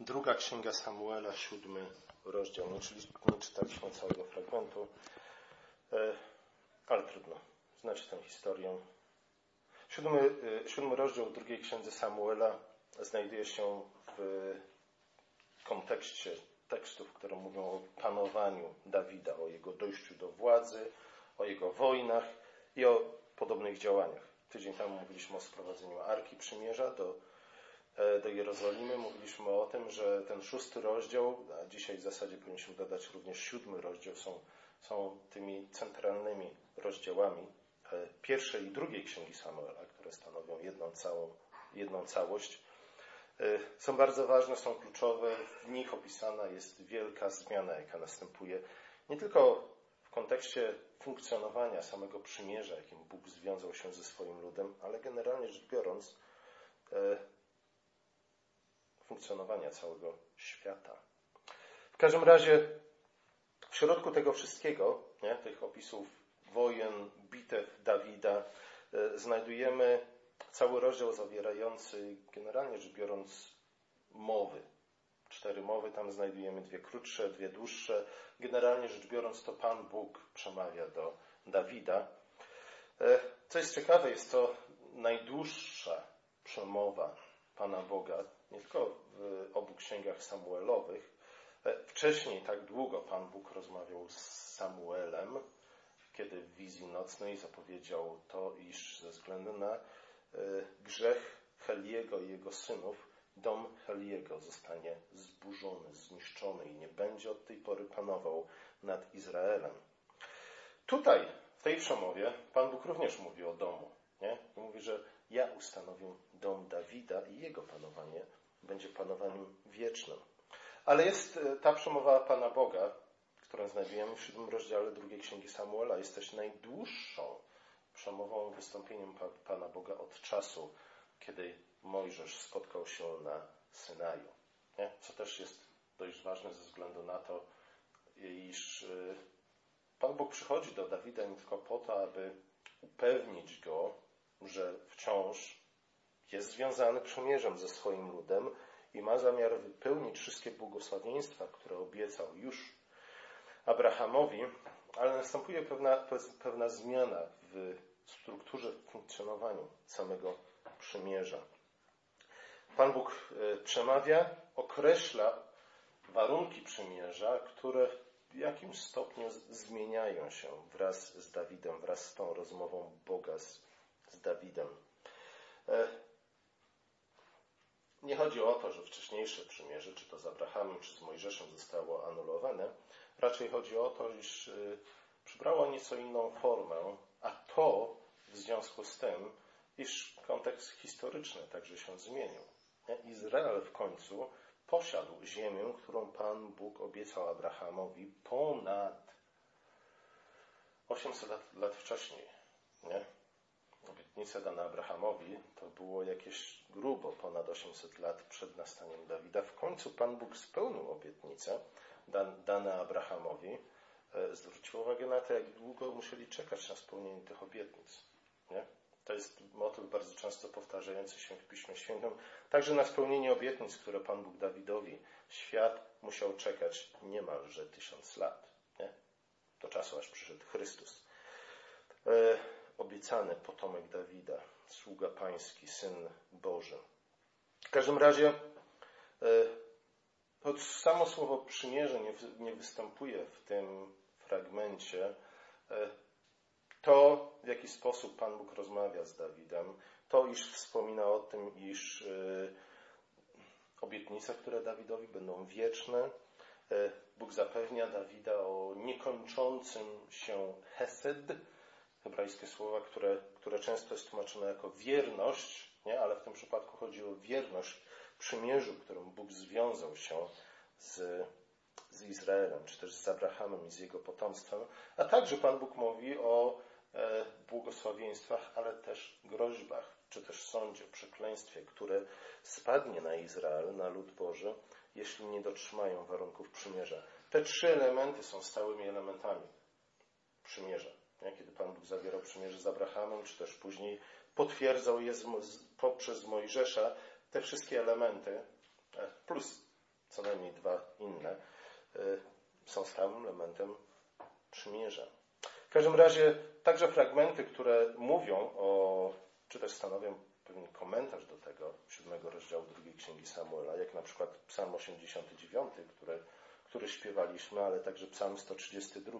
Druga księga Samuela, siódmy rozdział. Nie, czyli, nie czytaliśmy całego fragmentu, e, ale trudno. Znacie tę historię. Siódmy, e, siódmy rozdział drugiej księdze Samuela znajduje się w kontekście tekstów, które mówią o panowaniu Dawida, o jego dojściu do władzy, o jego wojnach i o podobnych działaniach. Tydzień temu mówiliśmy o sprowadzeniu Arki Przymierza do do Jerozolimy. Mówiliśmy o tym, że ten szósty rozdział, a dzisiaj w zasadzie powinniśmy dodać również siódmy rozdział, są, są tymi centralnymi rozdziałami e, pierwszej i drugiej księgi Samuela, które stanowią jedną, całą, jedną całość. E, są bardzo ważne, są kluczowe. W nich opisana jest wielka zmiana, jaka następuje nie tylko w kontekście funkcjonowania samego przymierza, jakim Bóg związał się ze swoim ludem, ale generalnie rzecz biorąc, funkcjonowania całego świata. W każdym razie, w środku tego wszystkiego, nie, tych opisów wojen, bitew Dawida, e, znajdujemy cały rozdział zawierający, generalnie rzecz biorąc, mowy. Cztery mowy, tam znajdujemy dwie krótsze, dwie dłuższe. Generalnie rzecz biorąc, to Pan Bóg przemawia do Dawida. E, co jest ciekawe, jest to najdłuższa przemowa Pana Boga, nie tylko w obu księgach Samuelowych. E, wcześniej tak długo Pan Bóg rozmawiał z Samuelem, kiedy w wizji nocnej zapowiedział to, iż ze względu na e, grzech Heliego i jego synów, dom Heliego zostanie zburzony, zniszczony i nie będzie od tej pory panował nad Izraelem. Tutaj, w tej przemowie, Pan Bóg również mówi o domu. Nie? Mówi, że ja ustanowię dom Dawida i jego panowanie będzie panowaniem wiecznym. Ale jest e, ta przemowa Pana Boga, którą znajdujemy w siódmym rozdziale drugiej księgi Samuela, jest też najdłuższą przemową, wystąpieniem Pana Boga od czasu, kiedy Mojżesz spotkał się na Synaju. Nie? Co też jest dość ważne ze względu na to, iż e, Pan Bóg przychodzi do Dawida nie tylko po to, aby upewnić go, że wciąż jest związany przymierzem ze swoim ludem i ma zamiar wypełnić wszystkie błogosławieństwa, które obiecał już Abrahamowi, ale następuje pewna, pewna zmiana w strukturze, w funkcjonowaniu samego przymierza. Pan Bóg e, przemawia, określa warunki przymierza, które w jakimś stopniu zmieniają się wraz z Dawidem, wraz z tą rozmową Boga z, z Dawidem. E, nie chodzi o to, że wcześniejsze przymierze, czy to z Abrahamem, czy z Mojżeszem zostało anulowane. Raczej chodzi o to, iż y, przybrało nieco inną formę, a to w związku z tym, iż kontekst historyczny także się zmienił. Izrael w końcu posiadł ziemię, którą Pan Bóg obiecał Abrahamowi ponad 800 lat, lat wcześniej. Nie? Obietnicę dana Abrahamowi, to było jakieś grubo ponad 800 lat przed nastaniem Dawida. W końcu Pan Bóg spełnił obietnicę dane Abrahamowi. E, zwrócił uwagę na to, jak długo musieli czekać na spełnienie tych obietnic. Nie? To jest motyw bardzo często powtarzający się w Piśmie Świętym. Także na spełnienie obietnic, które Pan Bóg Dawidowi, świat musiał czekać niemalże tysiąc lat. Nie? Do czasu, aż przyszedł Chrystus. E, obiecany potomek Dawida, sługa pański, syn Boży. W każdym razie, choć samo słowo przymierze nie, nie występuje w tym fragmencie, e, to, w jaki sposób Pan Bóg rozmawia z Dawidem, to, iż wspomina o tym, iż e, obietnice, które Dawidowi będą wieczne, e, Bóg zapewnia Dawida o niekończącym się hesed, hebrajskie słowa, które, które często jest tłumaczone jako wierność, nie? ale w tym przypadku chodzi o wierność przymierzu, którym Bóg związał się z, z Izraelem, czy też z Abrahamem i z jego potomstwem. A także Pan Bóg mówi o e, błogosławieństwach, ale też groźbach, czy też sądzie, przekleństwie, które spadnie na Izrael, na lud Boży, jeśli nie dotrzymają warunków przymierza. Te trzy elementy są stałymi elementami przymierza? Kiedy Pan Bóg zawierał przymierze z Abrahamem, czy też później potwierdzał je poprzez Mojżesza, te wszystkie elementy, e, plus co najmniej dwa inne, są stałym elementem przymierza. W każdym razie także fragmenty, które mówią o, czy też stanowią pewien komentarz do tego siódmego rozdziału drugiej księgi Samuela, jak na przykład Psalm 89, który, który śpiewaliśmy, ale także Psalm 132,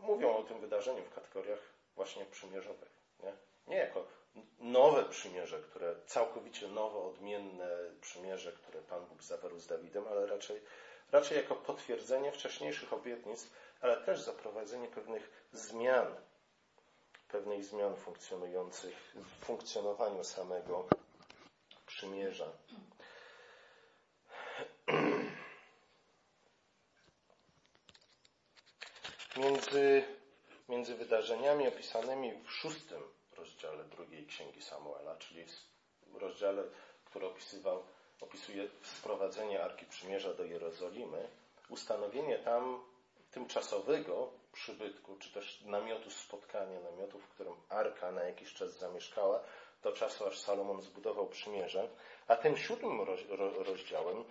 mówią o tym wydarzeniu w kategoriach właśnie przymierzowych. Nie, nie jako nowe przymierze, które całkowicie nowe, odmienne przymierze, które Pan Bóg zawarł z Dawidem, ale raczej, raczej jako potwierdzenie wcześniejszych obietnic, ale też zaprowadzenie pewnych zmian, pewnych zmian funkcjonujących w funkcjonowaniu samego przymierza. Między, między wydarzeniami opisanymi w szóstym rozdziale drugiej księgi Samuela, czyli w rozdziale, który opisywał, opisuje sprowadzenie Arki Przymierza do Jerozolimy, ustanowienie tam tymczasowego przybytku, czy też namiotu spotkania, namiotu, w którym Arka na jakiś czas zamieszkała, do czasu aż Salomon zbudował przymierze, a tym siódmym rozdziałem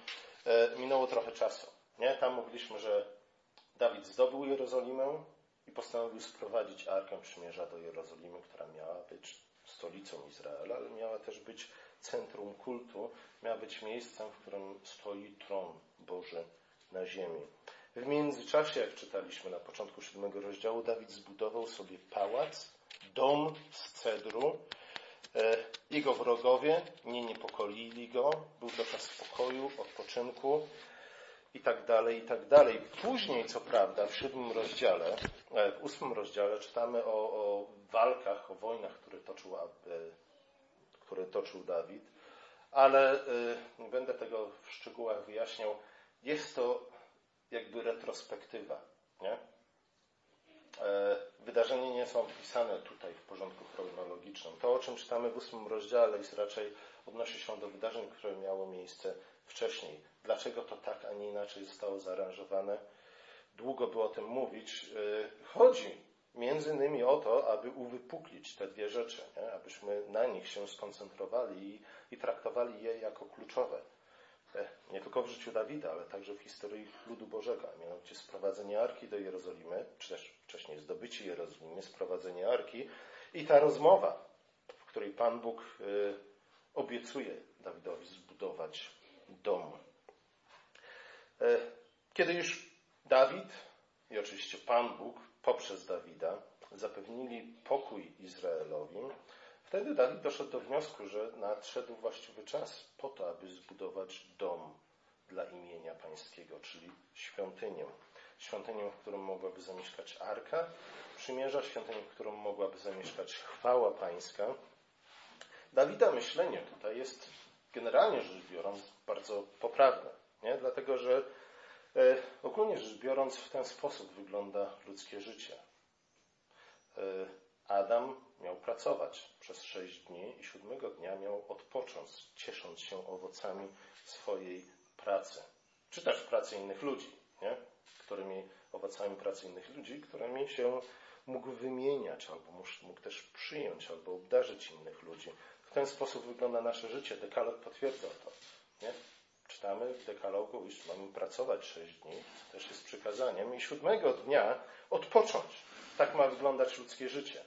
e, minęło trochę czasu. Nie? Tam mówiliśmy, że Dawid zdobył Jerozolimę postanowił sprowadzić Arkę Przymierza do Jerozolimy, która miała być stolicą Izraela, ale miała też być centrum kultu, miała być miejscem, w którym stoi tron Boży na ziemi. W międzyczasie, jak czytaliśmy na początku siódmego rozdziału, Dawid zbudował sobie pałac, dom z cedru. E, jego wrogowie nie niepokoili go, był to czas spokoju, odpoczynku i tak dalej, i tak dalej. Później, co prawda, w siódmym rozdziale, w ósmym rozdziale czytamy o, o walkach, o wojnach, które toczył, e, które toczył Dawid, ale nie będę tego w szczegółach wyjaśniał. Jest to jakby retrospektywa. Nie? E, wydarzenia nie są wpisane tutaj w porządku chronologicznym. To, o czym czytamy w ósmym rozdziale, jest raczej odnosi się do wydarzeń, które miało miejsce wcześniej. Dlaczego to tak, a nie inaczej zostało zaaranżowane? Długo by o tym mówić. E, chodzi między innymi o to, aby uwypuklić te dwie rzeczy, nie? abyśmy na nich się skoncentrowali i, i traktowali je jako kluczowe nie tylko w życiu Dawida, ale także w historii ludu Bożego, a mianowicie sprowadzenie Arki do Jerozolimy, czy też wcześniej zdobycie Jerozolimy, sprowadzenie Arki i ta rozmowa, w której Pan Bóg y, obiecuje Dawidowi zbudować dom. E, kiedy już Dawid i oczywiście Pan Bóg poprzez Dawida zapewnili pokój Izraelowi, Wtedy Dawid doszedł do wniosku, że nadszedł właściwy czas po to, aby zbudować dom dla imienia pańskiego, czyli świątynię. Świątynię, w którą mogłaby zamieszkać arka przymierza, świątynię, w którą mogłaby zamieszkać chwała pańska. Dawida myślenie tutaj jest generalnie rzecz biorąc bardzo poprawne, nie? dlatego że ogólnie rzecz biorąc w ten sposób wygląda ludzkie życie. E, Adam miał pracować przez sześć dni i siódmego dnia miał odpocząć, ciesząc się owocami swojej pracy. Czy też pracy innych ludzi, nie? którymi owocami pracy innych ludzi, którymi się mógł wymieniać, albo mógł też przyjąć, albo obdarzyć innych ludzi. W ten sposób wygląda nasze życie. Dekalog potwierdza to. Nie? Czytamy w dekalogu, iż mamy pracować sześć dni, też jest przykazaniem, i siódmego dnia odpocząć. Tak ma wyglądać ludzkie życie.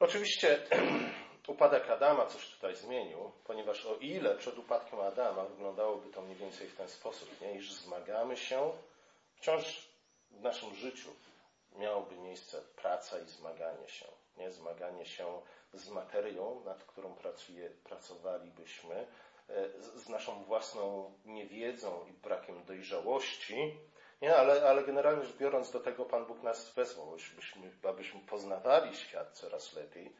Oczywiście upadek Adama coś tutaj zmienił, ponieważ o ile przed upadkiem Adama wyglądałoby to mniej więcej w ten sposób, nie? iż zmagamy się, wciąż w naszym życiu miałoby miejsce praca i zmaganie się. Nie? Zmaganie się z materią, nad którą pracuje, pracowalibyśmy, z naszą własną niewiedzą i brakiem dojrzałości, nie, ale, ale generalnie rzecz biorąc, do tego Pan Bóg nas wezwał, abyśmy, abyśmy poznawali świat coraz lepiej,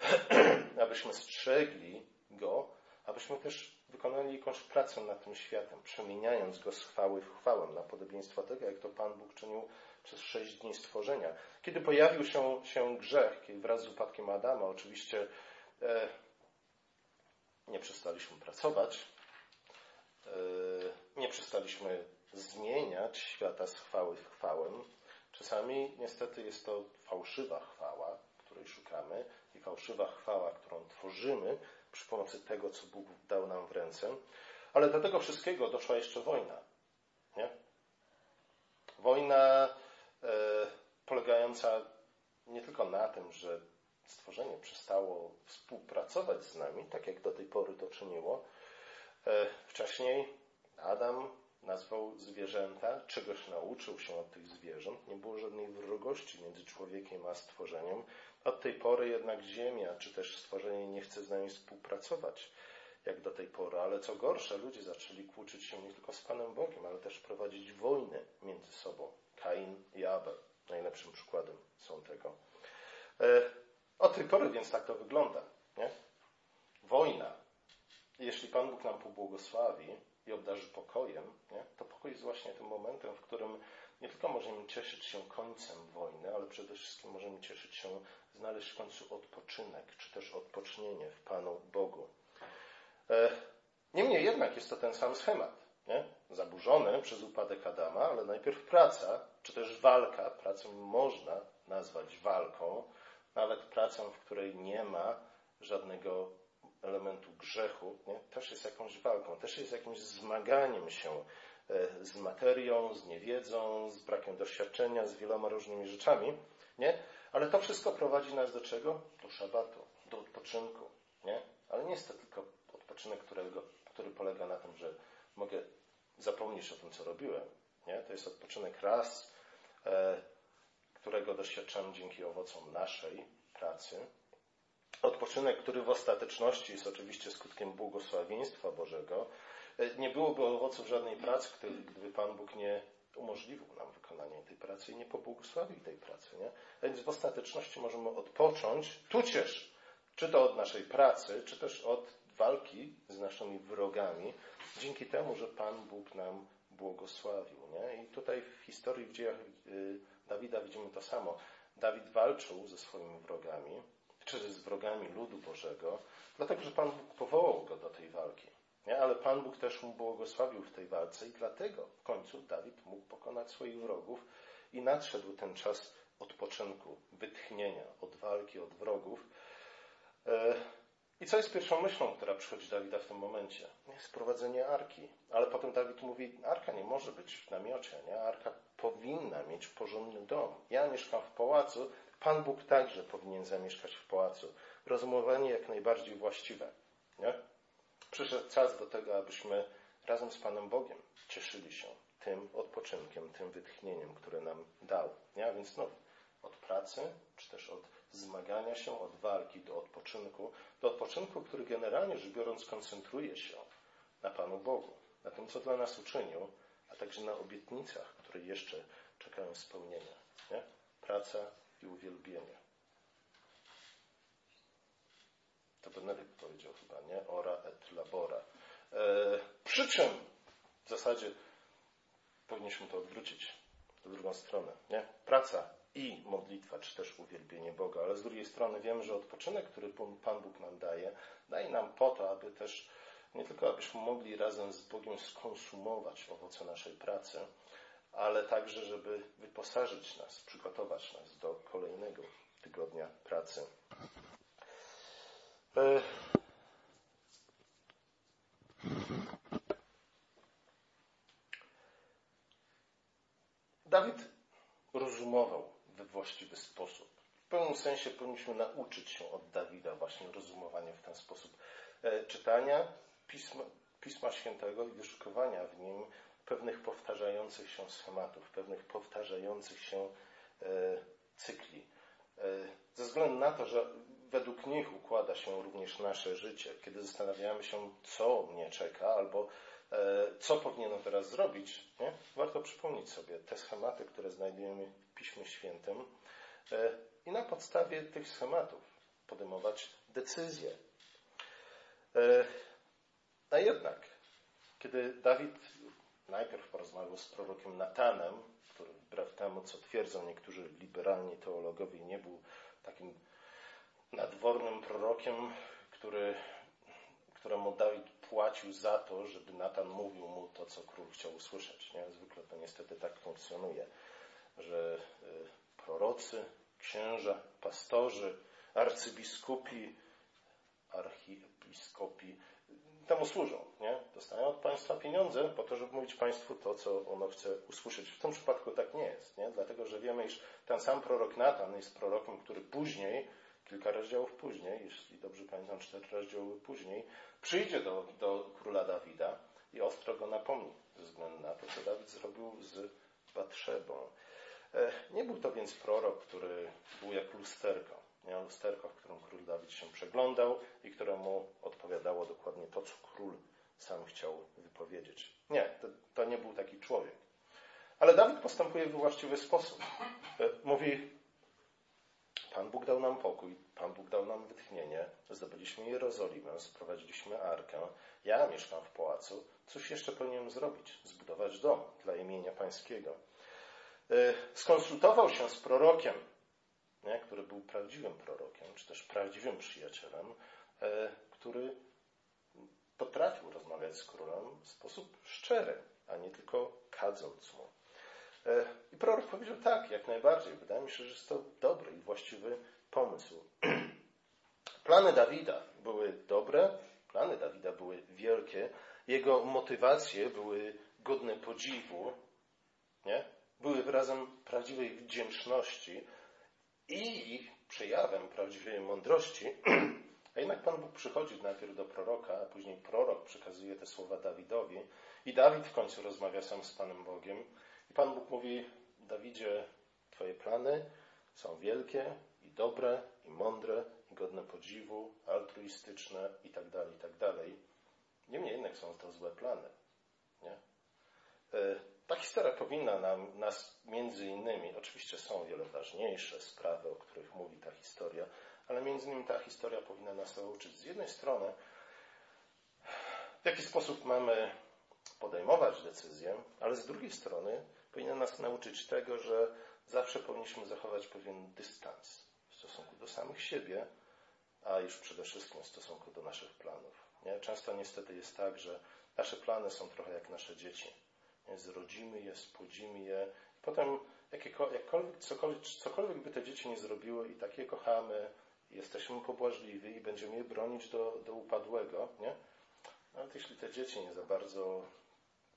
abyśmy strzegli go, abyśmy też wykonali jakąś pracę nad tym światem, przemieniając go z chwały w chwałę, na podobieństwo tego, jak to Pan Bóg czynił przez sześć dni stworzenia. Kiedy pojawił się, się grzech, kiedy wraz z upadkiem Adama, oczywiście e, nie przestaliśmy pracować, e, nie przestaliśmy zmieniać świata z chwały w chwałę. Czasami niestety jest to fałszywa chwała, której szukamy i fałszywa chwała, którą tworzymy przy pomocy tego, co Bóg dał nam w ręce. Ale do tego wszystkiego doszła jeszcze wojna. Nie? Wojna e, polegająca nie tylko na tym, że stworzenie przestało współpracować z nami, tak jak do tej pory to czyniło. E, wcześniej Adam nazwał zwierzęta, czegoś nauczył się od tych zwierząt. Nie było żadnej wrogości między człowiekiem a stworzeniem. Od tej pory jednak Ziemia, czy też stworzenie nie chce z nami współpracować, jak do tej pory. Ale co gorsze, ludzie zaczęli kłócić się nie tylko z Panem Bogiem, ale też prowadzić wojny między sobą. Kain i Abel najlepszym przykładem są tego. Od tej pory więc tak to wygląda. Nie? Wojna. Jeśli Pan Bóg nam pobłogosławi i obdarzy pokojem, nie? to pokój jest właśnie tym momentem, w którym nie tylko możemy cieszyć się końcem wojny, ale przede wszystkim możemy cieszyć się, znaleźć w końcu odpoczynek, czy też odpocznienie w Panu Bogu. E, niemniej jednak jest to ten sam schemat. Nie? Zaburzony przez upadek Adama, ale najpierw praca, czy też walka. Pracę można nazwać walką, nawet pracą, w której nie ma żadnego elementu grzechu, nie? też jest jakąś walką, też jest jakimś zmaganiem się e, z materią, z niewiedzą, z brakiem doświadczenia, z wieloma różnymi rzeczami, nie? Ale to wszystko prowadzi nas do czego? Do szabatu, do odpoczynku, nie? Ale nie jest to tylko odpoczynek, którego, który polega na tym, że mogę zapomnieć o tym, co robiłem, nie? To jest odpoczynek raz, e, którego doświadczamy dzięki owocom naszej pracy, Odpoczynek, który w ostateczności jest oczywiście skutkiem błogosławieństwa Bożego. E, nie byłoby owoców żadnej pracy, gdyby Pan Bóg nie umożliwił nam wykonanie tej pracy i nie pobłogosławił tej pracy. Nie? Więc w ostateczności możemy odpocząć, tudzież, czy to od naszej pracy, czy też od walki z naszymi wrogami, dzięki temu, że Pan Bóg nam błogosławił. Nie? I tutaj w historii, w dziejach y, Dawida widzimy to samo. Dawid walczył ze swoimi wrogami, czy z wrogami ludu Bożego, dlatego że Pan Bóg powołał go do tej walki. Nie? Ale Pan Bóg też mu błogosławił w tej walce i dlatego w końcu Dawid mógł pokonać swoich wrogów i nadszedł ten czas odpoczynku, wytchnienia od walki, od wrogów. E, I co jest pierwszą myślą, która przychodzi Dawida w tym momencie? Jest prowadzenie arki. Ale potem Dawid mówi, arka nie może być w namiocie, nie? Arka powinna mieć porządny dom. Ja mieszkam w pałacu, Pan Bóg także powinien zamieszkać w pałacu. Rozumowanie jak najbardziej właściwe. Nie? Przyszedł czas do tego, abyśmy razem z Panem Bogiem cieszyli się tym odpoczynkiem, tym wytchnieniem, które nam dał. Nie? A więc znów od pracy, czy też od zmagania się, od walki do odpoczynku, do odpoczynku, który generalnie rzecz biorąc koncentruje się na Panu Bogu, na tym, co dla nas uczynił, a także na obietnicach, które jeszcze czekają spełnienia. Nie? Praca i uwielbienie. To Benedykt powiedział chyba, nie? Ora et labora. E, przy czym w zasadzie powinniśmy to odwrócić w drugą stronę, nie? Praca i modlitwa, czy też uwielbienie Boga, ale z drugiej strony wiemy, że odpoczynek, który Pan Bóg nam daje, daje nam po to, aby też nie tylko abyśmy mogli razem z Bogiem skonsumować owoce naszej pracy, ale także, żeby wyposażyć nas, przygotować nas do kolejnego tygodnia pracy. E, Dawid rozumował we właściwy sposób. W pewnym sensie powinniśmy nauczyć się od Dawida właśnie rozumowania w ten sposób e, czytania Pisma, Pisma Świętego i wyszukiwania w nim pewnych powtarzających się schematów, pewnych powtarzających się e, cykli. E, ze względu na to, że według nich układa się również nasze życie, kiedy zastanawiamy się, co mnie czeka, albo e, co powinienem teraz zrobić, nie? warto przypomnieć sobie te schematy, które znajdujemy w Piśmie Świętym i na podstawie tych schematów podejmować decyzje. A jednak, kiedy Dawid najpierw porozmawiał z prorokiem Natanem, który wbrew temu, co twierdzą niektórzy liberalni teologowie, nie był takim nadwornym prorokiem, który, któremu Dawid płacił za to, żeby Natan mówił mu to, co król chciał usłyszeć. Nie? Zwykle to niestety tak funkcjonuje, że y, prorocy, księża, pastorzy, arcybiskupi, archiepiskopi temu służą. Nie? Dostają od państwa pieniądze po to, żeby mówić państwu to, co ono chce usłyszeć. W tym przypadku tak nie jest, nie? dlatego że wiemy, iż ten sam prorok Natan jest prorokiem, który później, kilka rozdziałów później, jeśli dobrze pamiętam, cztery rozdziały później, przyjdzie do, do króla Dawida i ostro go napomni ze względu na to, co Dawid zrobił z Batrzebą. E, nie był to więc prorok, który był jak lusterko. Nie? Lusterko, w którym król Dawid się przeglądał i któremu odpowiadało dokładnie to, co król sam chciał wypowiedzieć. Nie, to, to nie był taki człowiek. Ale Dawid postępuje w właściwy sposób. E, mówi, Pan Bóg dał nam pokój, Pan Bóg dał nam wytchnienie, zdobyliśmy Jerozolimę, sprowadziliśmy Arkę, ja mieszkam w pałacu, cóż jeszcze powinienem zrobić? Zbudować dom dla imienia Pańskiego. E, skonsultował się z prorokiem, nie, który był prawdziwym prorokiem, czy też prawdziwym przyjacielem, e, który potrafił rozmawiać z królem w sposób szczery, a nie tylko kadząc mu. E, I prorok powiedział tak, jak najbardziej. Wydaje mi się, że jest to dobry i właściwy pomysł. Plany Dawida były dobre, plany Dawida były wielkie, jego motywacje były godne podziwu, nie? były wyrazem prawdziwej wdzięczności i przejawem prawdziwej mądrości. A jednak Pan Bóg przychodzi najpierw do proroka, a później prorok przekazuje te słowa Dawidowi i Dawid w końcu rozmawia sam z Panem Bogiem. I Pan Bóg mówi, Dawidzie, Twoje plany są wielkie i dobre i mądre i godne podziwu, altruistyczne i tak dalej, i tak dalej. Niemniej jednak są to złe plany. Nie? Ta historia powinna nam, nas między innymi, oczywiście są wiele ważniejsze sprawy, o których mówi ta historia, ale między innymi ta historia powinna nas nauczyć z jednej strony, w jaki sposób mamy podejmować decyzje, ale z drugiej strony powinna nas nauczyć tego, że zawsze powinniśmy zachować pewien dystans w stosunku do samych siebie, a już przede wszystkim w stosunku do naszych planów. Nie? Często niestety jest tak, że nasze plany są trochę jak nasze dzieci zrodzimy je, spłodzimy je. Potem jakkolwiek, cokolwiek, cokolwiek by te dzieci nie zrobiły i tak je kochamy, jesteśmy pobłażliwi i będziemy je bronić do, do upadłego, nie? Nawet jeśli te dzieci nie za bardzo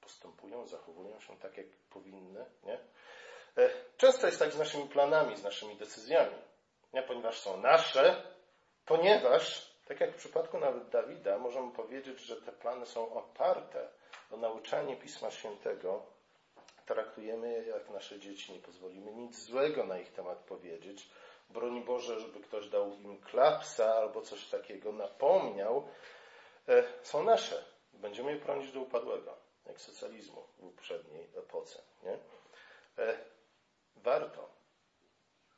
postępują, zachowują się tak, jak powinny, nie? E, często jest tak z naszymi planami, z naszymi decyzjami, nie? ponieważ są nasze, ponieważ, tak jak w przypadku nawet Dawida, możemy powiedzieć, że te plany są oparte to nauczanie Pisma Świętego traktujemy jak nasze dzieci. Nie pozwolimy nic złego na ich temat powiedzieć. Broń Boże, żeby ktoś dał im klapsa albo coś takiego, napomniał. E, są nasze. Będziemy je bronić do upadłego, jak socjalizmu w poprzedniej epoce. Nie? E, warto.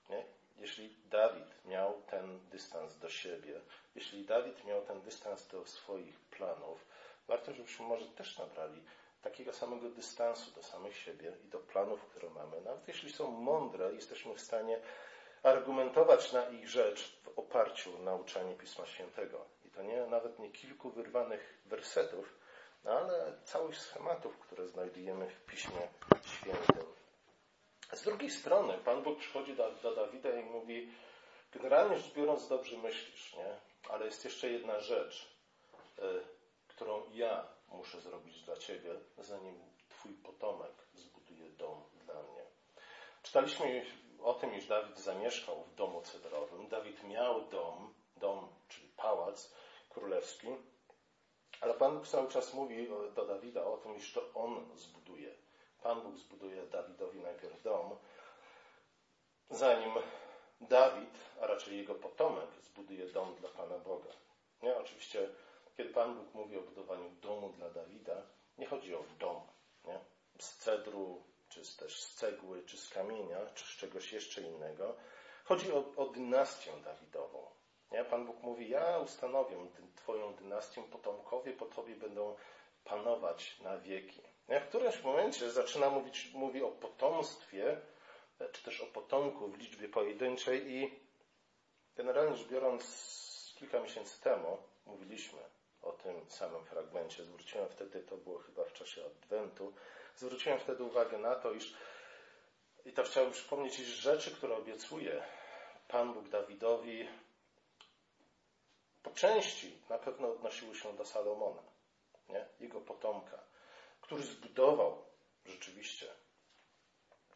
Nie? Jeśli Dawid miał ten dystans do siebie, jeśli Dawid miał ten dystans do swoich planów, warto, żebyśmy może też nabrali takiego samego dystansu do samych siebie i do planów, które mamy. Nawet jeśli są mądre, jesteśmy w stanie argumentować na ich rzecz w oparciu o nauczanie Pisma Świętego. I to nie, nawet nie kilku wyrwanych wersetów, no ale całych schematów, które znajdujemy w Piśmie Świętym. Z drugiej strony Pan Bóg przychodzi do, do Dawida i mówi, generalnie rzecz biorąc dobrze myślisz, nie? Ale jest jeszcze jedna rzecz. Którą ja muszę zrobić dla Ciebie, zanim Twój potomek zbuduje dom dla mnie. Czytaliśmy o tym, iż Dawid zamieszkał w domu cedrowym. Dawid miał dom, dom, czyli pałac królewski, ale Pan Bóg cały czas mówi do Dawida o tym, iż to on zbuduje. Pan Bóg zbuduje Dawidowi najpierw dom, zanim Dawid, a raczej jego potomek, zbuduje dom dla Pana Boga. Nie, oczywiście kiedy Pan Bóg mówi o budowaniu domu dla Dawida, nie chodzi o dom nie? z cedru, czy też z cegły, czy z kamienia, czy z czegoś jeszcze innego. Chodzi o, o dynastię Dawidową. Nie? Pan Bóg mówi, ja ustanowię Twoją dynastię, potomkowie po Tobie będą panować na wieki. Nie? W którymś momencie zaczyna mówić mówi o potomstwie, czy też o potomku w liczbie pojedynczej i generalnie rzecz biorąc kilka miesięcy temu mówiliśmy o tym samym fragmencie. Zwróciłem wtedy, to było chyba w czasie Adwentu, zwróciłem wtedy uwagę na to, iż i to chciałbym przypomnieć, iż rzeczy, które obiecuje Pan Bóg Dawidowi, po części na pewno odnosiły się do Salomona. który zbudował rzeczywiście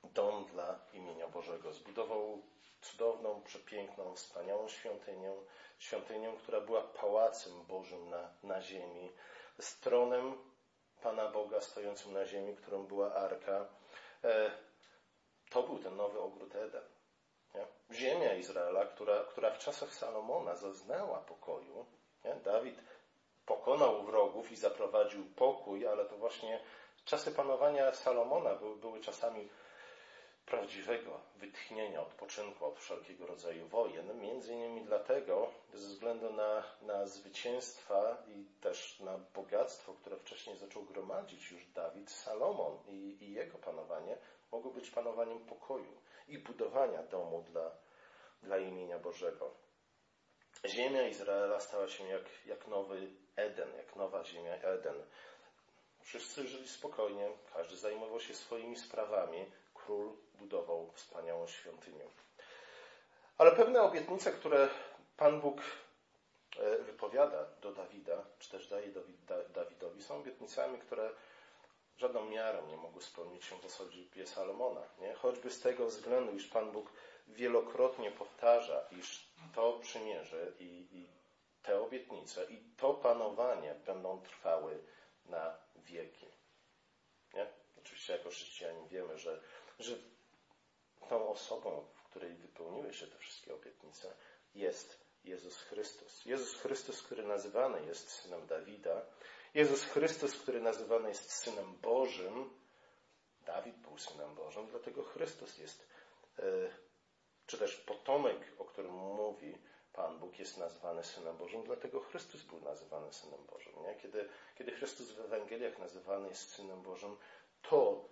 dom dla imienia Bożego. Zbudował cudowną, przepiękną, wspaniałą świątynię, świątynię, która była pałacem Bożym na, na ziemi, z tronem Pana Boga stojącym na ziemi, którą była arka. E, to był ten nowy ogród Eden. Nie? Ziemia Izraela, która, która w czasach Salomona zaznała pokoju. Nie? Dawid pokonał wrogów i zaprowadził pokój, ale to właśnie czasy panowania Salomona były, były czasami prawdziwego wytchnienia, odpoczynku od wszelkiego rodzaju wojen. Między innymi dlatego, ze względu na, na zwycięstwa i też na bogactwo, które wcześniej zaczął gromadzić już Dawid, Salomon i, i jego panowanie mogło być panowaniem pokoju i budowania domu dla, dla imienia Bożego. Ziemia Izraela stała się jak, jak nowy Eden, jak nowa ziemia Eden. Wszyscy żyli spokojnie, każdy zajmował się swoimi sprawami, król budował wspaniałą świątynię. Ale pewne obietnice, które Pan Bóg e, wypowiada do Dawida, czy też daje Dawidowi, są obietnicami, które żadną miarą nie mogły spełnić się w osobie Salomona. Nie? Choćby z tego względu, iż Pan Bóg wielokrotnie powtarza, iż to przymierze i, i te obietnice i to panowanie będą trwały na wieki. Nie? Oczywiście jako chrześcijanie wiemy, że, że tą osobą, w której wypełniły się te wszystkie obietnice, jest Jezus Chrystus. Jezus Chrystus, który nazywany jest synem Dawida, Jezus Chrystus, który nazywany jest synem Bożym. Dawid był synem Bożym, dlatego Chrystus jest, e, czy też potomek, o którym mówi Pan Bóg, jest nazywany synem Bożym, dlatego Chrystus był nazywany synem Bożym. Kiedy, kiedy Chrystus w Ewangeliach nazywany jest synem Bożym, to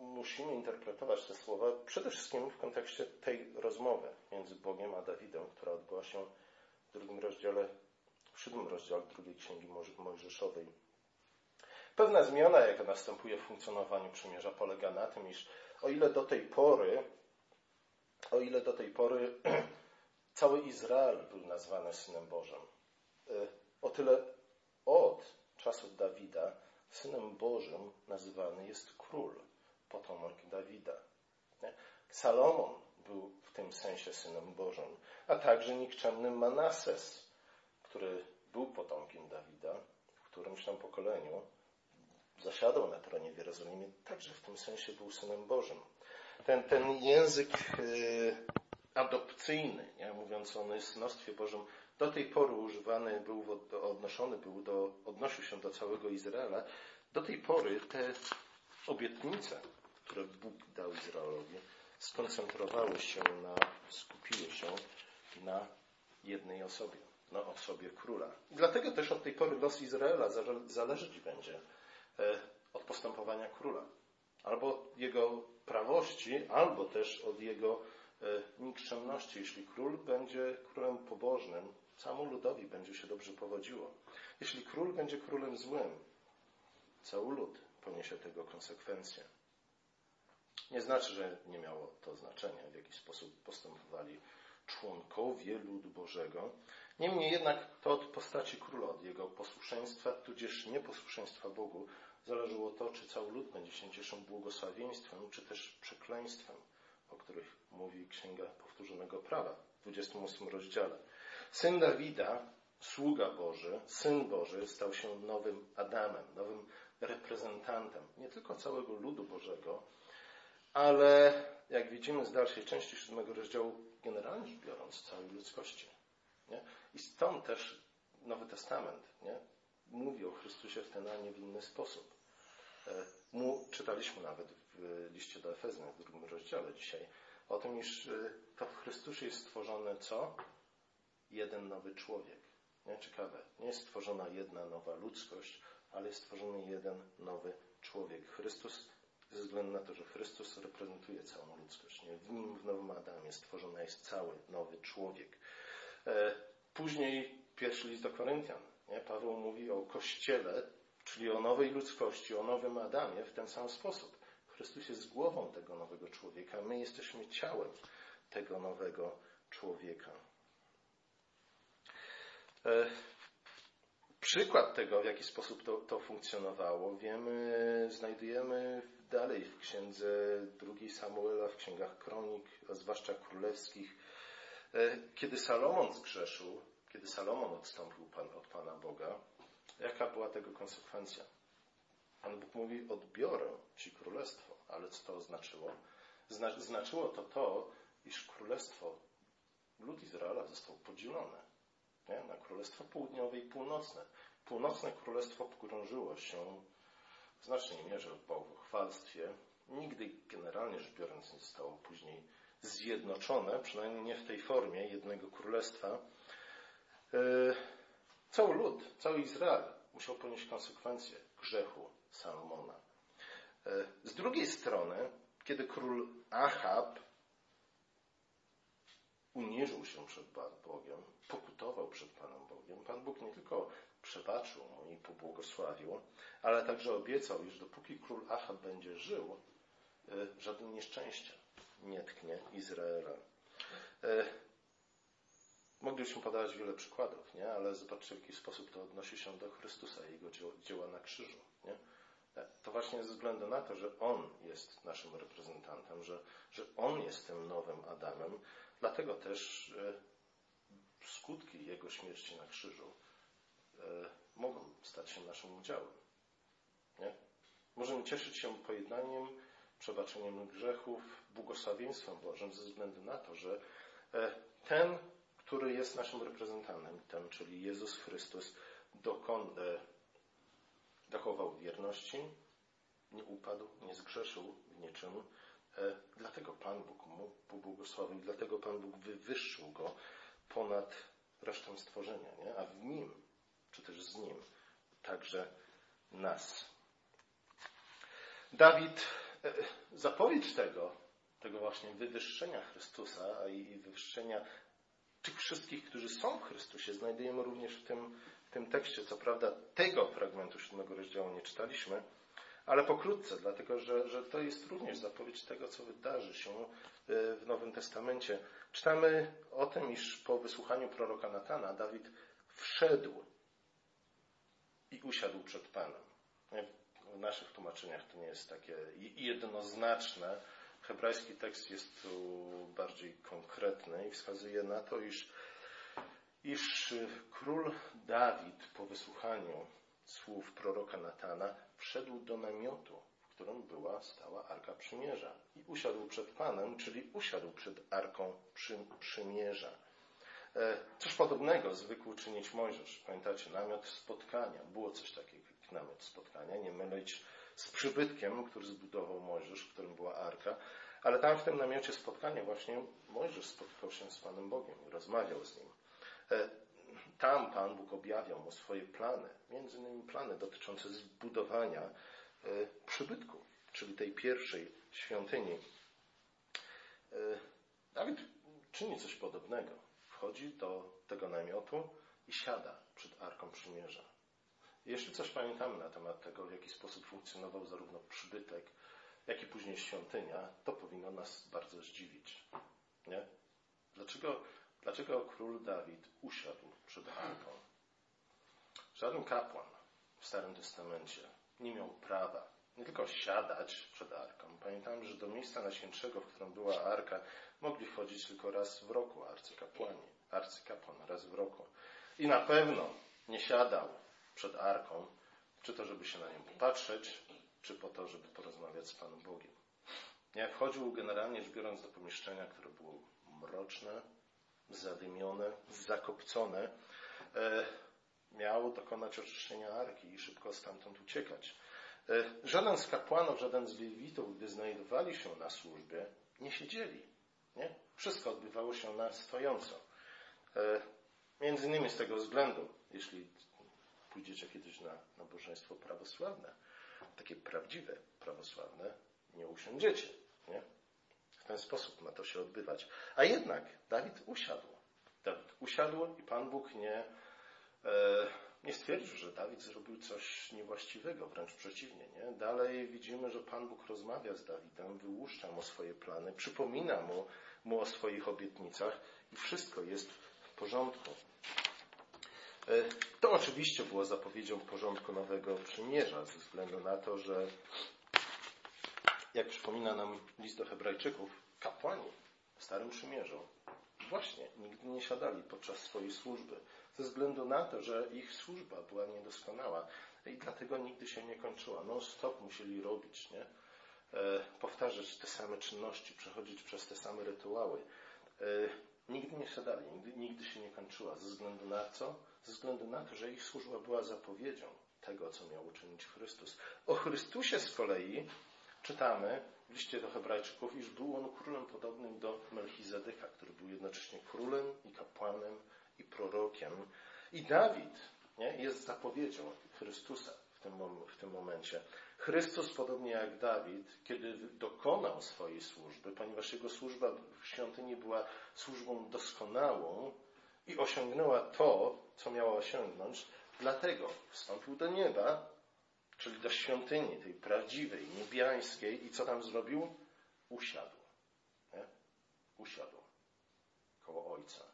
musimy interpretować te słowa przede wszystkim w kontekście tej rozmowy między Bogiem a Dawidem, która odbyła się w drugim rozdziale, w siódmym rozdziale drugiej księgi Mojżeszowej. Pewna zmiana, jaka następuje w funkcjonowaniu przymierza, polega na tym, iż o ile do tej pory, o ile do tej pory cały Izrael był nazwany Synem Bożym, y, o tyle od czasów Dawida Synem Bożym nazywany jest król potomek Dawida. Salomon był w tym sensie synem Bożym, a także nikczemny Manases, który był potomkiem Dawida, w którymś tam pokoleniu zasiadał na tronie w Jerozolimie, także w tym sensie był synem Bożym. Ten, ten język yy, adopcyjny, nie, mówiąc o synostwie Bożym, do tej pory używany był, odnoszony był do, odnosił się do całego Izraela. Do tej pory te obietnice, które Bóg dał Izraelowi, skoncentrowały się na, skupiły się na jednej osobie, na osobie króla. I dlatego też od tej pory los Izraela zależeć będzie e, od postępowania króla. Albo jego prawości, albo też od jego e, nikczemności. Jeśli król będzie królem pobożnym, całemu ludowi będzie się dobrze powodziło. Jeśli król będzie królem złym, cały lud poniesie tego konsekwencje. Nie znaczy, że nie miało to znaczenia, w jaki sposób postępowali członkowie ludu Bożego. Niemniej jednak to od postaci króla, od jego posłuszeństwa, tudzież nieposłuszeństwa Bogu, zależało to, czy cały lud będzie się cieszył błogosławieństwem, czy też przekleństwem, o których mówi Księga Powtórzonego Prawa w 28 rozdziale. Syn Dawida, sługa Boży, Syn Boży, stał się nowym Adamem, nowym reprezentantem nie tylko całego ludu Bożego, ale jak widzimy z dalszej części siódmego rozdziału, generalnie rzecz biorąc, całej ludzkości. Nie? I stąd też Nowy Testament nie? mówi o Chrystusie w ten, a nie w inny sposób. E, mu, czytaliśmy nawet w liście do Efezjan w drugim rozdziale dzisiaj o tym, iż e, to w Chrystusie jest stworzone co? Jeden nowy człowiek. Nie? Ciekawe. Nie jest stworzona jedna nowa ludzkość, ale jest stworzony jeden nowy człowiek. Chrystus ze względu na to, że Chrystus reprezentuje całą ludzkość. Nie? W nim, w Nowym Adamie, stworzony jest cały nowy człowiek. E, później pierwszy list do Koryntian. Nie? Paweł mówi o Kościele, czyli o nowej ludzkości, o nowym Adamie w ten sam sposób. Chrystus jest głową tego nowego człowieka, my jesteśmy ciałem tego nowego człowieka. Przykład tego, w jaki sposób to, to funkcjonowało, wiemy, znajdujemy dalej w księdze drugiej Samuela, w księgach kronik, a zwłaszcza królewskich. E, kiedy Salomon zgrzeszył, kiedy Salomon odstąpił pan, od Pana Boga, jaka była tego konsekwencja? Pan Bóg mówi, odbiorę Ci królestwo. Ale co to oznaczyło? Znaczyło to to, iż królestwo, lud Izraela został podzielone nie? na królestwo południowe i północne. Północne królestwo pogrążyło się w znacznej mierze w bałwochwalstwie. Nigdy generalnie rzecz biorąc nie zostało później zjednoczone, przynajmniej nie w tej formie jednego królestwa. E, cały lud, cały Izrael musiał ponieść konsekwencje grzechu Salomona. E, z drugiej strony, kiedy król Ahab uniżył się przed Bogiem, pokutował przed Panem Bogiem, Pan Bóg nie tylko przebaczył mu i pobłogosławił, ale także obiecał, iż dopóki król Ahab będzie żył, e, żadne nieszczęście nie tknie Izraela. E, moglibyśmy podawać wiele przykładów, nie? ale zobaczcie, w jaki sposób to odnosi się do Chrystusa i jego dzieła na krzyżu. Nie? To właśnie ze względu na to, że On jest naszym reprezentantem, że, że On jest tym nowym Adamem, dlatego też skutki Jego śmierci na krzyżu mogą stać się naszym udziałem. Nie? Możemy cieszyć się pojednaniem, przebaczeniem grzechów, błogosławieństwem Bożym ze względu na to, że e, ten, który jest naszym reprezentantem, ten, czyli Jezus Chrystus, dokon, e, dochował wierności, nie upadł, nie zgrzeszył w niczym. E, dlatego Pan Bóg mu pobłogosławił, dlatego Pan Bóg wywyższył go ponad resztę stworzenia, nie? a w nim, czy też z nim, także nas. Dawid, e, zapowiedź tego, tego właśnie wywyższenia Chrystusa i wywyższenia tych wszystkich, którzy są w Chrystusie, znajdujemy również w tym, w tym tekście. Co prawda tego fragmentu siódmego rozdziału nie czytaliśmy, ale pokrótce, dlatego że, że to jest również zapowiedź tego, co wydarzy się e, w Nowym Testamencie. Czytamy o tym, iż po wysłuchaniu proroka Natana Dawid wszedł i usiadł przed Panem. W naszych tłumaczeniach to nie jest takie jednoznaczne. Hebrajski tekst jest tu bardziej konkretny i wskazuje na to, iż, iż król Dawid po wysłuchaniu słów proroka Natana wszedł do namiotu, w którym była stała Arka Przymierza i usiadł przed Panem, czyli usiadł przed Arką Przymierza. E, coś podobnego zwykł czynić Mojżesz. Pamiętacie, namiot spotkania. Było coś takiego jak namiot spotkania. Nie mylić z przybytkiem, który zbudował Mojżesz, w którym była arka. Ale tam w tym namiocie spotkania właśnie Mojżesz spotkał się z Panem Bogiem i rozmawiał z Nim. E, tam Pan Bóg objawiał mu swoje plany, między innymi plany dotyczące zbudowania e, przybytku, czyli tej pierwszej świątyni. Dawid czyni coś podobnego wchodzi do tego namiotu i siada przed Arką Przymierza. Jeśli coś pamiętamy na temat tego, w jaki sposób funkcjonował zarówno przybytek, jak i później świątynia, to powinno nas bardzo zdziwić. Nie? Dlaczego, dlaczego król Dawid przed Arką? Żaden kapłan w Starym Testamencie nie miał prawa nie tylko siadać przed arką. Pamiętam, że do miejsca najświętszego, w którym była arka, mogli wchodzić tylko raz w roku arcykapłani. Arcykapłan raz w roku. I na pewno nie siadał przed arką, czy to, żeby się na nią popatrzeć, czy po to, żeby porozmawiać z Panem Bogiem. Nie, wchodził generalnie rzecz biorąc do pomieszczenia, które było mroczne, zadymione, zakopcone. E, miał dokonać oczyszczenia arki i szybko stamtąd uciekać. E, żaden z kapłanów, żaden z lewitów, gdy znajdowali się na służbie, nie siedzieli. Nie? Wszystko odbywało się na stojąco. E, między innymi z tego względu, jeśli pójdziecie kiedyś na nabożeństwo prawosławne, takie prawdziwe prawosławne, nie usiądziecie. Nie? Ten sposób ma to się odbywać. A jednak Dawid usiadł. Dawid usiadł i Pan Bóg nie, e, nie stwierdził, że Dawid zrobił coś niewłaściwego, wręcz przeciwnie. Nie? Dalej widzimy, że Pan Bóg rozmawia z Dawidem, wyłuszcza mu swoje plany, przypomina mu, mu o swoich obietnicach i wszystko jest w porządku. To oczywiście było zapowiedzią porządku nowego przymierza, ze względu na to, że jak przypomina nam list do Hebrajczyków, kapłani w Starym Przymierzu właśnie nigdy nie siadali podczas swojej służby, ze względu na to, że ich służba była niedoskonała i dlatego nigdy się nie kończyła. Non stop musieli robić, nie? E, powtarzać te same czynności, przechodzić przez te same rytuały. E, nigdy nie siadali, nigdy, nigdy się nie kończyła. Ze względu na co? Ze względu na to, że ich służba była zapowiedzią tego, co miał uczynić Chrystus. O Chrystusie z kolei czytamy w liście do Hebrajczyków, iż był on królem podobnym do Melchizedyka, który był jednocześnie królem i kapłanem i prorokiem. I Dawid nie, jest zapowiedzią Chrystusa w tym, w tym momencie. Chrystus, podobnie jak Dawid, kiedy dokonał swojej służby, ponieważ jego służba w świątyni była służbą doskonałą i osiągnęła to, co miała osiągnąć, dlatego wstąpił do nieba, czyli do świątyni, tej prawdziwej, niebiańskiej i co tam zrobił? Usiadł. Nie? Usiadł koło Ojca.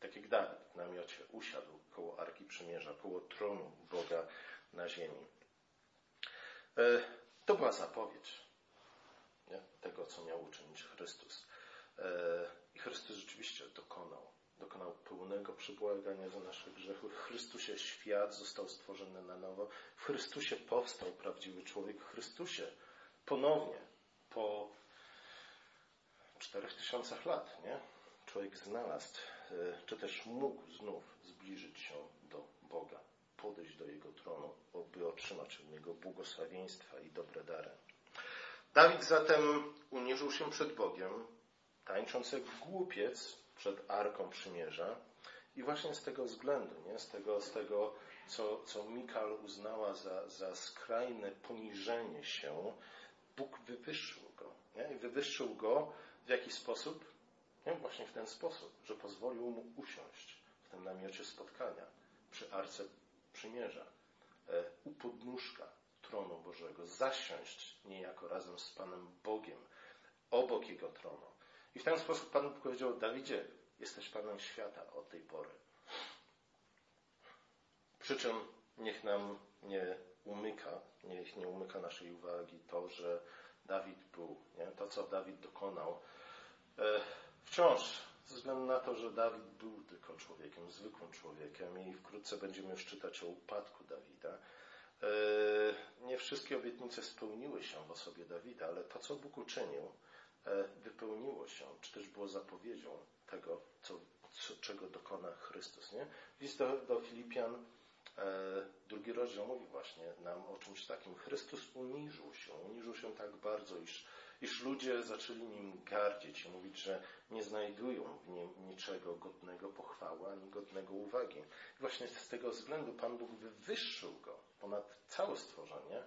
Tak jak Dawid w namiocie usiadł koło Arki Przymierza, koło tronu Boga na ziemi. E, to była zapowiedź nie? tego, co miał uczynić Chrystus. E, I Chrystus rzeczywiście dokonał. Dokonał pełnego przybłagania za nasze grzechy. W Chrystusie świat został stworzony na nowo. W Chrystusie powstał prawdziwy człowiek. W Chrystusie ponownie po czterech tysiącach lat, nie? Człowiek znalazł, e, czy też mógł znów zbliżyć się do Boga podejść do Jego tronu, by otrzymać od Niego błogosławieństwa i dobre dary. Dawid zatem uniżył się przed Bogiem, tańcząc jak głupiec przed Arką Przymierza i właśnie z tego względu, nie? z tego, z tego co, co Mikal uznała za, za skrajne poniżenie się, Bóg wywyższył go. Nie? I wywyższył go w jaki sposób? Nie? Właśnie w ten sposób, że pozwolił mu usiąść w tym namiocie spotkania przy Arce przymierza, e, u podnóżka tronu Bożego, zasiąść niejako razem z Panem Bogiem, obok Jego tronu. I w ten sposób Pan powiedział, Dawidzie, jesteś Panem świata od tej pory. Przy czym niech nam nie umyka, niech nie umyka naszej uwagi to, że Dawid był, nie? to co Dawid dokonał, e, wciąż ze względu na to, że Dawid był tylko człowiekiem, zwykłym człowiekiem i wkrótce będziemy już czytać o upadku Dawida. E, nie wszystkie obietnice spełniły się w osobie Dawida, ale to, co Bóg uczynił, wypełniło się, czy też było zapowiedzią tego, co, co czego dokona Chrystus. Nie? List do, do Filipian, e, drugi rozdział mówi właśnie nam o czymś takim. Chrystus uniżył się, uniżył się tak bardzo, iż iż ludzie zaczęli nim gardzić i mówić, że nie znajdują w nim niczego godnego pochwały ani godnego uwagi. I właśnie z tego względu Pan Bóg wywyższył go ponad całe stworzenie,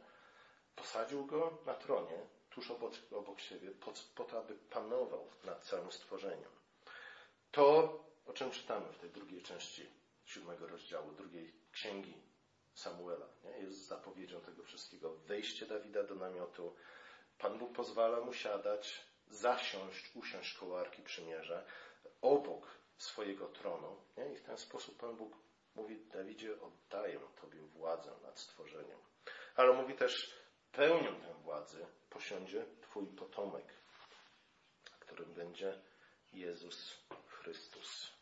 posadził go na tronie tuż obok, obok siebie, po, po to, aby panował nad całym stworzeniem. To, o czym czytamy w tej drugiej części siódmego rozdziału, drugiej księgi Samuela, nie? jest zapowiedzią tego wszystkiego. Wejście Dawida do namiotu, Pan Bóg pozwala mu siadać, zasiąść, usiąść koło Arki Przymierza, obok swojego tronu. Nie? I w ten sposób Pan Bóg mówi, Dawidzie, oddaję Tobie władzę nad stworzeniem. Ale mówi też, pełnią tę władzę posiądzie Twój potomek, którym będzie Jezus Chrystus.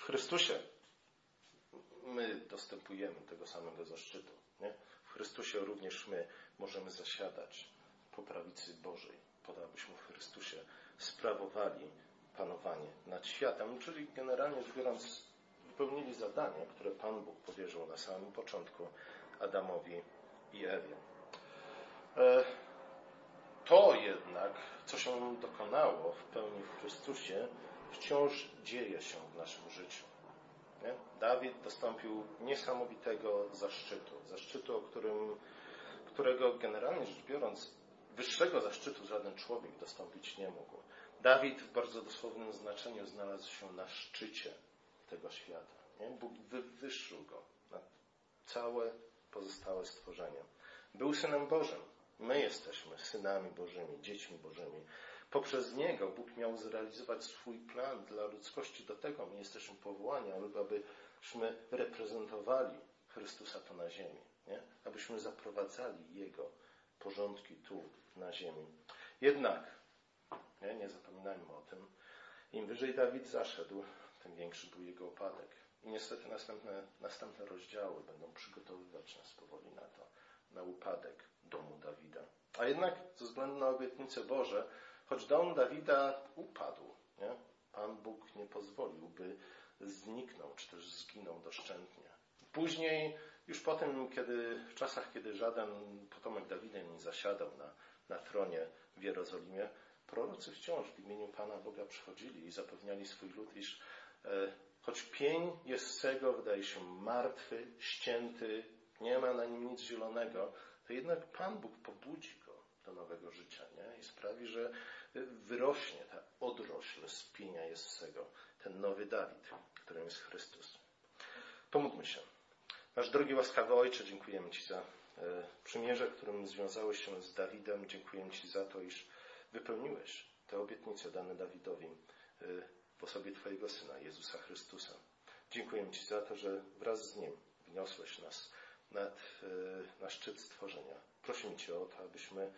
Chrystusie my dostępujemy tego samego zaszczytu. Nie? W Chrystusie również my możemy zasiadać po prawicy Bożej, po to, abyśmy w Chrystusie sprawowali panowanie nad światem, czyli generalnie rzecz biorąc wypełnili zadanie, które Pan Bóg powierzył na samym początku Adamowi i Ewie. E, to jednak, co się dokonało w pełni w Chrystusie, wciąż dzieje się w naszym życiu. Nie? Dawid dostąpił niesamowitego zaszczytu, zaszczytu, o którym, którego generalnie rzecz biorąc, wyższego zaszczytu żaden człowiek dostąpić nie mógł. Dawid w bardzo dosłownym znaczeniu znalazł się na szczycie tego świata. Nie? Bóg wywyższył go nad całe pozostałe stworzenie. Był synem Bożym, My jesteśmy synami Bożymi, dziećmi Bożymi. Poprzez Niego Bóg miał zrealizować swój plan dla ludzkości. Do tego my jesteśmy powołani, abyśmy reprezentowali Chrystusa tu na ziemi. Nie? Abyśmy zaprowadzali Jego porządki tu na ziemi. Jednak, nie, nie zapominajmy o tym, im wyżej Dawid zaszedł, tym większy był jego upadek. I niestety następne, następne rozdziały będą przygotowywać nas powoli na to, na upadek domu Dawida. A jednak ze względu na obietnicę Boże, choć dom Dawida upadł, nie? Pan Bóg nie pozwolił, by zniknął, czy też zginął doszczętnie. Później, już po tym, kiedy, w czasach, kiedy żaden potomek Dawida nie zasiadał na, na tronie w Jerozolimie, prorocy wciąż w imieniu Pana Boga przychodzili i zapewniali swój lud, iż e, choć pień jest sego, wydaje się martwy, ścięty, nie ma na nim nic zielonego, to jednak Pan Bóg pobudzi go do nowego życia nie? i sprawi, że wyrośnie ta odrośl z pienia Jessego, ten nowy Dawid, którym jest Chrystus. Pomódlmy się. Nasz drogi łaskawy Ojcze, dziękujemy Ci za e, przymierze, którym związałeś się z Dawidem. Dziękujemy Ci za to, iż wypełniłeś te obietnice dane Dawidowi e, w osobie Twojego Syna, Jezusa Chrystusa. Dziękujemy Ci za to, że wraz z Nim wniosłeś nas nad, e, na szczyt stworzenia. Prosimy Cię o to, abyśmy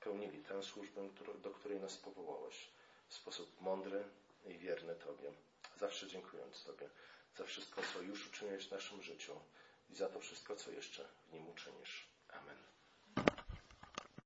pełnili tę służbę, do której nas powołałeś w sposób mądry i wierny Tobie. Zawsze dziękując Tobie za wszystko, co już uczyniłeś w naszym życiu i za to wszystko, co jeszcze w nim uczynisz. Amen.